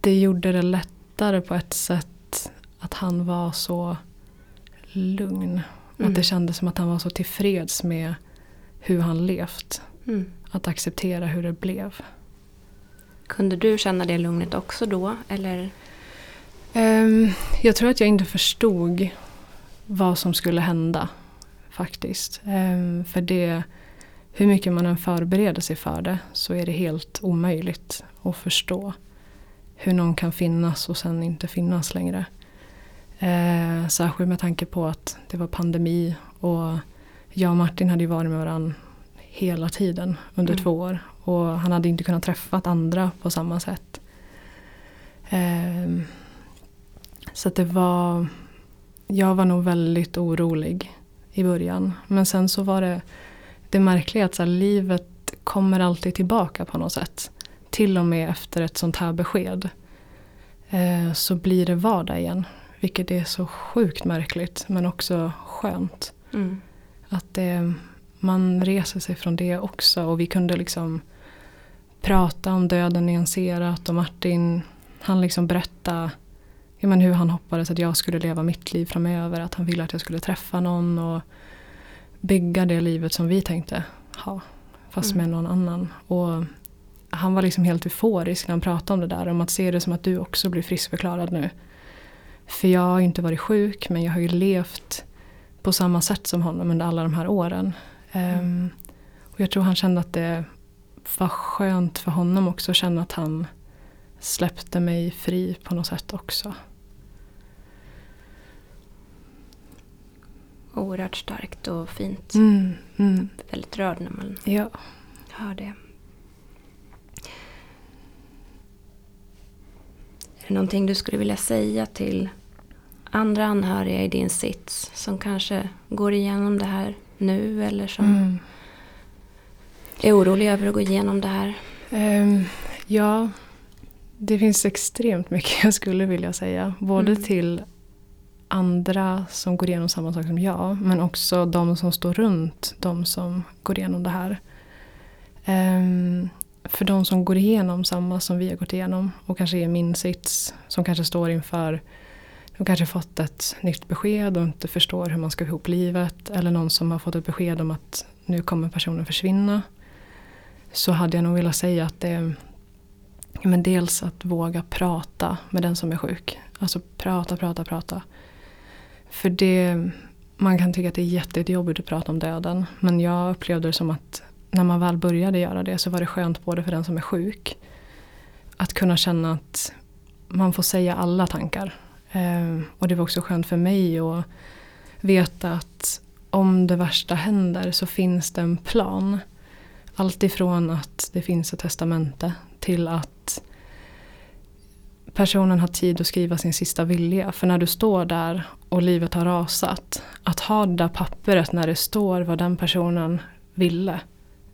A: Det gjorde det lättare på ett sätt att han var så lugn. Mm. Att det kändes som att han var så tillfreds med hur han levt. Mm. Att acceptera hur det blev.
B: Kunde du känna det lugnet också då? Eller?
A: Um, jag tror att jag inte förstod vad som skulle hända faktiskt. Um, för det, hur mycket man än förbereder sig för det så är det helt omöjligt att förstå hur någon kan finnas och sen inte finnas längre. Uh, särskilt med tanke på att det var pandemi och jag och Martin hade ju varit med varandra hela tiden under mm. två år. Och han hade inte kunnat träffa andra på samma sätt. Um, så det var, jag var nog väldigt orolig i början. Men sen så var det det märkliga att så här, livet kommer alltid tillbaka på något sätt. Till och med efter ett sånt här besked. Eh, så blir det vardag igen. Vilket är så sjukt märkligt men också skönt. Mm. Att det, man reser sig från det också. Och vi kunde liksom prata om döden nyanserat och Martin han liksom berättade ja, men hur han hoppades att jag skulle leva mitt liv framöver. Att han ville att jag skulle träffa någon och bygga det livet som vi tänkte ha. Fast mm. med någon annan. Och han var liksom helt euforisk när han pratade om det där. Om att se det som att du också blir friskförklarad nu. För jag har inte varit sjuk men jag har ju levt på samma sätt som honom under alla de här åren. Mm. Um, och jag tror han kände att det var skönt för honom också att känna att han släppte mig fri på något sätt också.
B: Oerhört starkt och fint.
A: Mm, mm.
B: Väldigt rörd när man
A: ja.
B: hör det. Är det någonting du skulle vilja säga till andra anhöriga i din sits som kanske går igenom det här nu eller som mm. är oroliga över att gå igenom det här?
A: Um, ja, det finns extremt mycket jag skulle vilja säga. Både mm. till andra som går igenom samma sak som jag. Men också de som står runt de som går igenom det här. Um, för de som går igenom samma som vi har gått igenom och kanske är min sits. Som kanske står inför, de kanske fått ett nytt besked och inte förstår hur man ska få ihop livet. Eller någon som har fått ett besked om att nu kommer personen försvinna. Så hade jag nog velat säga att det men dels att våga prata med den som är sjuk. Alltså prata, prata, prata. För det, man kan tycka att det är jättejobbigt att prata om döden. Men jag upplevde det som att när man väl började göra det så var det skönt både för den som är sjuk. Att kunna känna att man får säga alla tankar. Eh, och det var också skönt för mig att veta att om det värsta händer så finns det en plan. Alltifrån att det finns ett testamente till att personen har tid att skriva sin sista vilja. För när du står där och livet har rasat. Att ha det där pappret när det står vad den personen ville.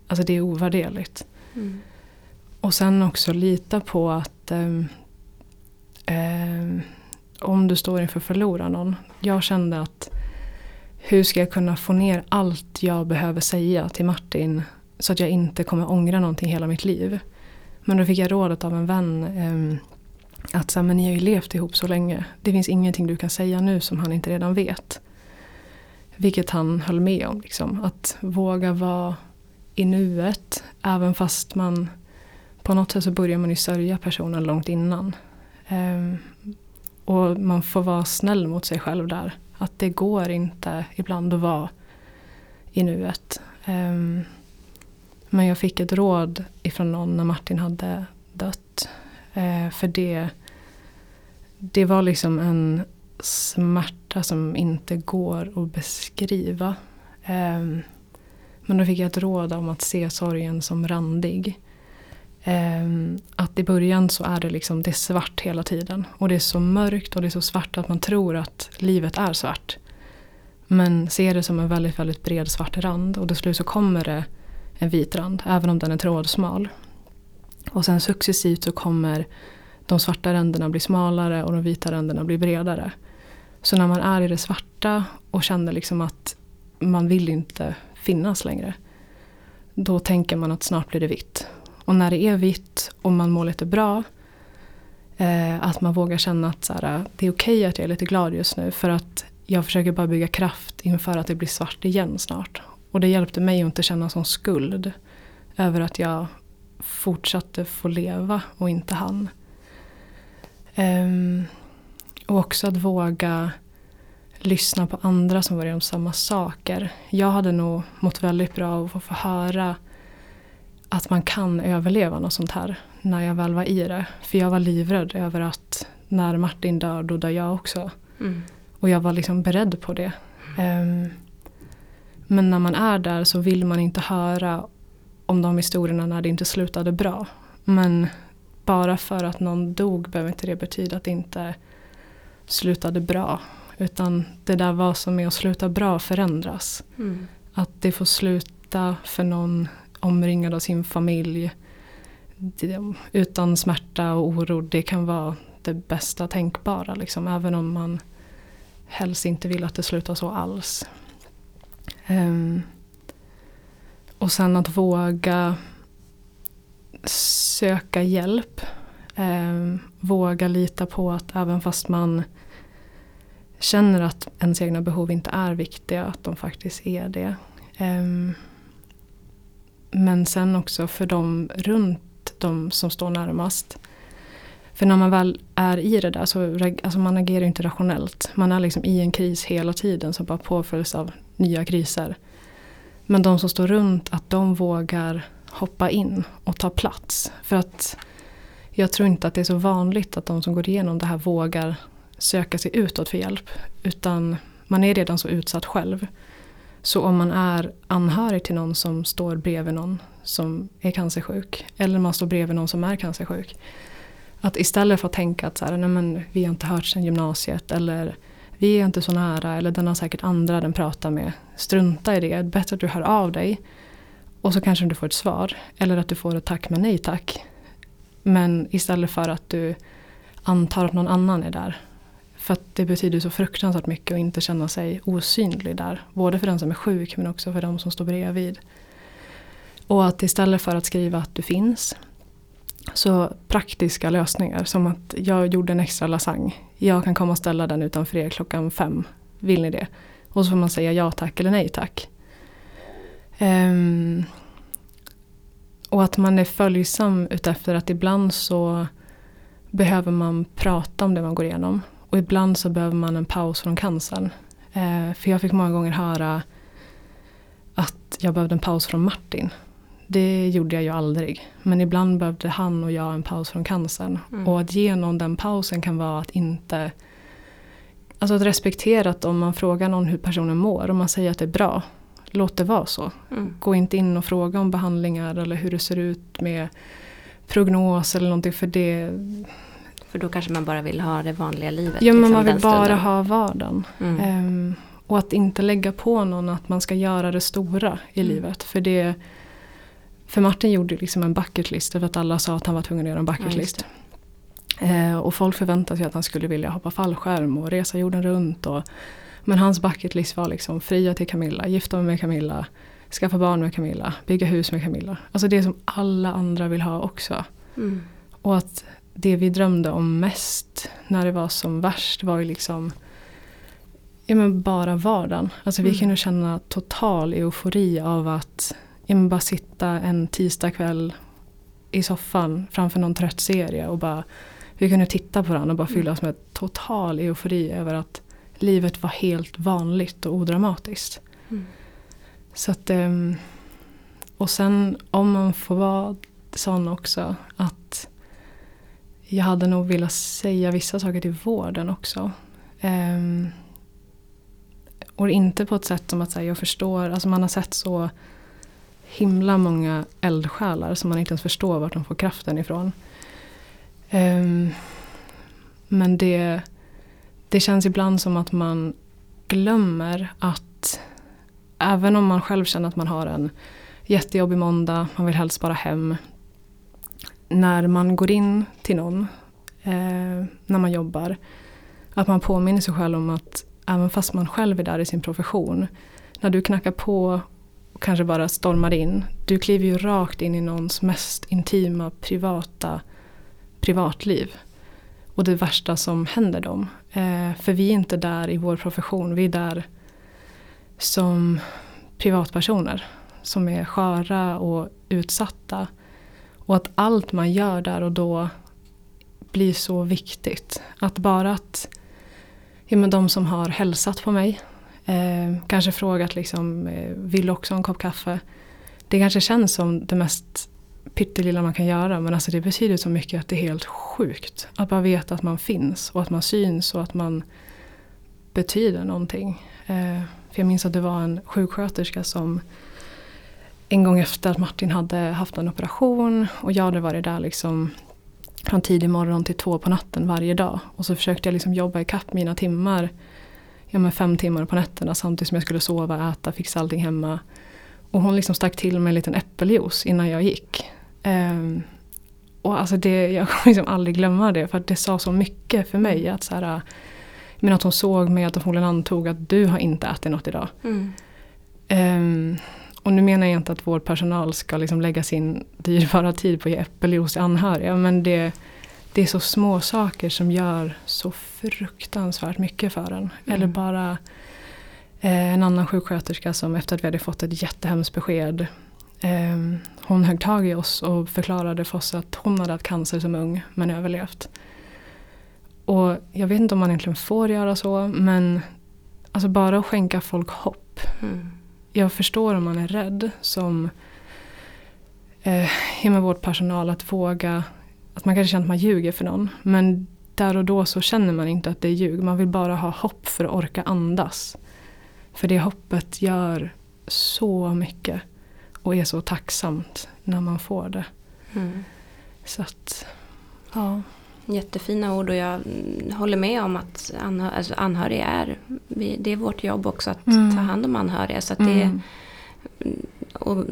A: Alltså det är ovärderligt. Mm. Och sen också lita på att eh, eh, om du står inför att förlora någon. Jag kände att hur ska jag kunna få ner allt jag behöver säga till Martin så att jag inte kommer ångra någonting hela mitt liv. Men då fick jag rådet av en vän eh, att så här, men ni har ju levt ihop så länge. Det finns ingenting du kan säga nu som han inte redan vet. vilket han höll med om. Liksom. Att våga vara i nuet. Även fast man på något sätt så börjar man ju sörja personen långt innan. Eh, och man får vara snäll mot sig själv där. Att det går inte ibland att vara i nuet. Eh, men jag fick ett råd ifrån någon när Martin hade dött. Eh, för det, det var liksom en smärta som inte går att beskriva. Eh, men då fick jag ett råd om att se sorgen som randig. Eh, att i början så är det liksom det är svart hela tiden. Och det är så mörkt och det är så svart att man tror att livet är svart. Men se det som en väldigt, väldigt bred svart rand och till slut så kommer det en vit rand, även om den är trådsmal. Och sen successivt så kommer de svarta ränderna bli smalare och de vita ränderna bli bredare. Så när man är i det svarta och känner liksom att man vill inte finnas längre. Då tänker man att snart blir det vitt. Och när det är vitt och man mår lite bra. Eh, att man vågar känna att så här, det är okej okay att jag är lite glad just nu. För att jag försöker bara bygga kraft inför att det blir svart igen snart. Och det hjälpte mig att inte känna sån skuld. Över att jag fortsatte få leva och inte han. Um, och också att våga lyssna på andra som var igenom samma saker. Jag hade nog mått väldigt bra av att få höra att man kan överleva något sånt här när jag väl var i det. För jag var livrädd över att när Martin dör, då dör jag också. Mm. Och jag var liksom beredd på det. Um, men när man är där så vill man inte höra om de historierna när det inte slutade bra. Men bara för att någon dog behöver inte det betyda att det inte slutade bra. Utan det där vad som är att sluta bra förändras. Mm. Att det får sluta för någon omringad av sin familj utan smärta och oro. Det kan vara det bästa tänkbara. Liksom, även om man helst inte vill att det slutar så alls. Um, och sen att våga söka hjälp. Um, våga lita på att även fast man känner att ens egna behov inte är viktiga, att de faktiskt är det. Um, men sen också för de runt de som står närmast. För när man väl är i det där så alltså man agerar inte rationellt. Man är liksom i en kris hela tiden som bara påföljs av nya kriser. Men de som står runt, att de vågar hoppa in och ta plats. För att jag tror inte att det är så vanligt att de som går igenom det här vågar söka sig utåt för hjälp. Utan man är redan så utsatt själv. Så om man är anhörig till någon som står bredvid någon som är cancersjuk. Eller man står bredvid någon som är cancersjuk. Att istället för att tänka att så här, nej men, vi har inte hört sedan gymnasiet. Eller vi är inte så nära. Eller den har säkert andra den pratar med. Strunta i det. Det är bättre att du hör av dig. Och så kanske du får ett svar. Eller att du får ett tack men nej tack. Men istället för att du antar att någon annan är där. För att det betyder så fruktansvärt mycket att inte känna sig osynlig där. Både för den som är sjuk men också för de som står bredvid. Och att istället för att skriva att du finns. Så praktiska lösningar som att jag gjorde en extra lasagne. Jag kan komma och ställa den utanför er klockan fem. Vill ni det? Och så får man säga ja tack eller nej tack. Um, och att man är följsam utefter att ibland så behöver man prata om det man går igenom. Och ibland så behöver man en paus från cancern. Eh, för jag fick många gånger höra att jag behövde en paus från Martin. Det gjorde jag ju aldrig. Men ibland behövde han och jag en paus från cancern. Mm. Och att ge någon den pausen kan vara att inte Alltså att respektera att om man frågar någon hur personen mår, om man säger att det är bra, låt det vara så. Mm. Gå inte in och fråga om behandlingar eller hur det ser ut med prognos eller någonting för det
B: för då kanske man bara vill ha det vanliga livet.
A: Ja, men liksom, man vill bara ha vardagen. Mm. Um, och att inte lägga på någon att man ska göra det stora i mm. livet. För det för Martin gjorde liksom en bucketlist för att alla sa att han var tvungen att göra en bucketlist. Ja, uh, och folk förväntade sig att han skulle vilja hoppa fallskärm och resa jorden runt. Och, men hans bucketlist var liksom fria till Camilla, gifta mig med Camilla, skaffa barn med Camilla, bygga hus med Camilla. Alltså det som alla andra vill ha också. Mm. Och att det vi drömde om mest när det var som värst var ju liksom ja, men bara vardagen. Alltså vi
B: Mm.
A: kunde känna total eufori av att ja, bara sitta en tisdagkväll i soffan framför någon trött serie och bara vi kunde titta på varandra och bara
B: Mm.
A: fyllas med total eufori över att livet var helt vanligt och odramatiskt.
B: Mm.
A: Så att, ehm, och sen om man får vara sån också att jag hade nog velat säga vissa saker till vården också. Ehm, och inte på ett sätt som att säga, jag förstår, alltså man har sett så himla många eldsjälar som man inte ens förstår vart de får kraften ifrån. Um, men det, det känns ibland som att man glömmer att även om man själv känner att man har en jättejobbig måndag, man vill helst bara hem. När man går in till någon, eh, när man jobbar, att man påminner sig själv om att även fast man själv är där i sin profession, när du knackar på och kanske bara stormar in, du kliver ju rakt in i någons mest intima, privata privatliv. Och det värsta som händer dem. Eh, för vi är inte där i vår profession, vi är där som privatpersoner som är sköra och utsatta. Och att allt man gör där och då blir så viktigt. Att bara att ja, men de som har hälsat på mig, eh, kanske frågat liksom, eh, vill du också ha en kopp kaffe? Det kanske känns som det mest pyttelilla man kan göra men alltså det betyder så mycket att det är helt sjukt. Att bara veta att man finns och att man syns och att man betyder någonting. Eh, för jag minns att det var en sjuksköterska som en gång efter att Martin hade haft en operation och jag hade varit där liksom från tidig morgon till två på natten varje dag. Och så försökte jag liksom jobba ikapp mina timmar, ja men fem timmar på nätterna samtidigt som jag skulle sova, äta, fixa allting hemma. Och hon liksom stack till med en liten äppeljuice innan jag gick. Ehm, och alltså det, jag kommer liksom aldrig glömma det för att det sa så mycket för mig. Att, så här, men att hon såg mig att hon antog att du har inte ätit något idag.
B: Mm.
A: Ehm, och nu menar jag inte att vår personal ska liksom lägga sin dyrbara tid på att ge äppeljuice till anhöriga. Men det, det är så små saker som gör så fruktansvärt mycket för en. Eller bara eh, en annan sjuksköterska som efter att vi hade fått ett jättehemskt besked. Eh, hon högg tag i oss och förklarade för oss att hon hade haft cancer som ung men överlevt. Och jag vet inte om man egentligen får göra så men alltså bara att skänka folk hopp
B: Mm.
A: jag förstår om man är rädd som eh, vårdpersonal att våga, att man kanske känner att man ljuger för någon. Men där och då så känner man inte att det är ljug. Man vill bara ha hopp för att orka andas. För det hoppet gör så mycket och är så tacksamt när man får det.
B: Mm.
A: Så att, ja.
B: Jättefina ord och jag håller med om att anhö alltså anhöriga är, det är vårt jobb också att
A: Mm.
B: ta hand om anhöriga. Så det,
A: Mm.
B: och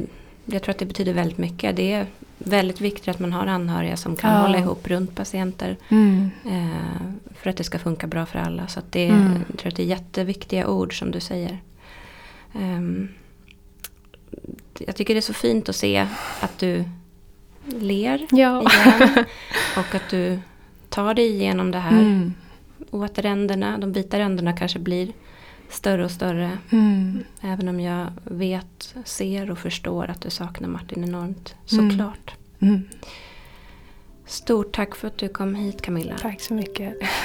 B: jag tror att det betyder väldigt mycket. Det är väldigt viktigt att man har anhöriga som kan
A: Ja.
B: hålla ihop runt patienter.
A: Mm.
B: Eh, för att det ska funka bra för alla. Så det,
A: Mm.
B: jag tror att det är jätteviktiga ord som du säger. Ehm, jag tycker det är så fint att se att du ler
A: Ja.
B: igen. och att du tar dig igenom det här.
A: Mm.
B: Och att ränderna, de vita ränderna kanske blir större och större.
A: Mm.
B: Även om jag vet, ser och förstår att du saknar Martin enormt.
A: Mm.
B: Såklart.
A: Mm.
B: Stort tack för att du kom hit Camilla.
A: Tack så mycket.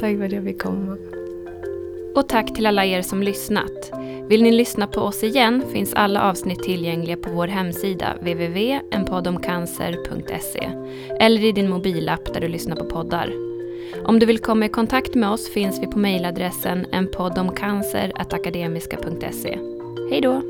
A: tack för att jag fick komma.
B: Och tack till alla er som lyssnat. Vill ni lyssna på oss igen finns alla avsnitt tillgängliga på vår hemsida www.enpoddomcancer.se eller i din mobilapp där du lyssnar på poddar. Om du vill komma i kontakt med oss finns vi på mejladressen enpoddomcancer.akademiska.se. Hej då!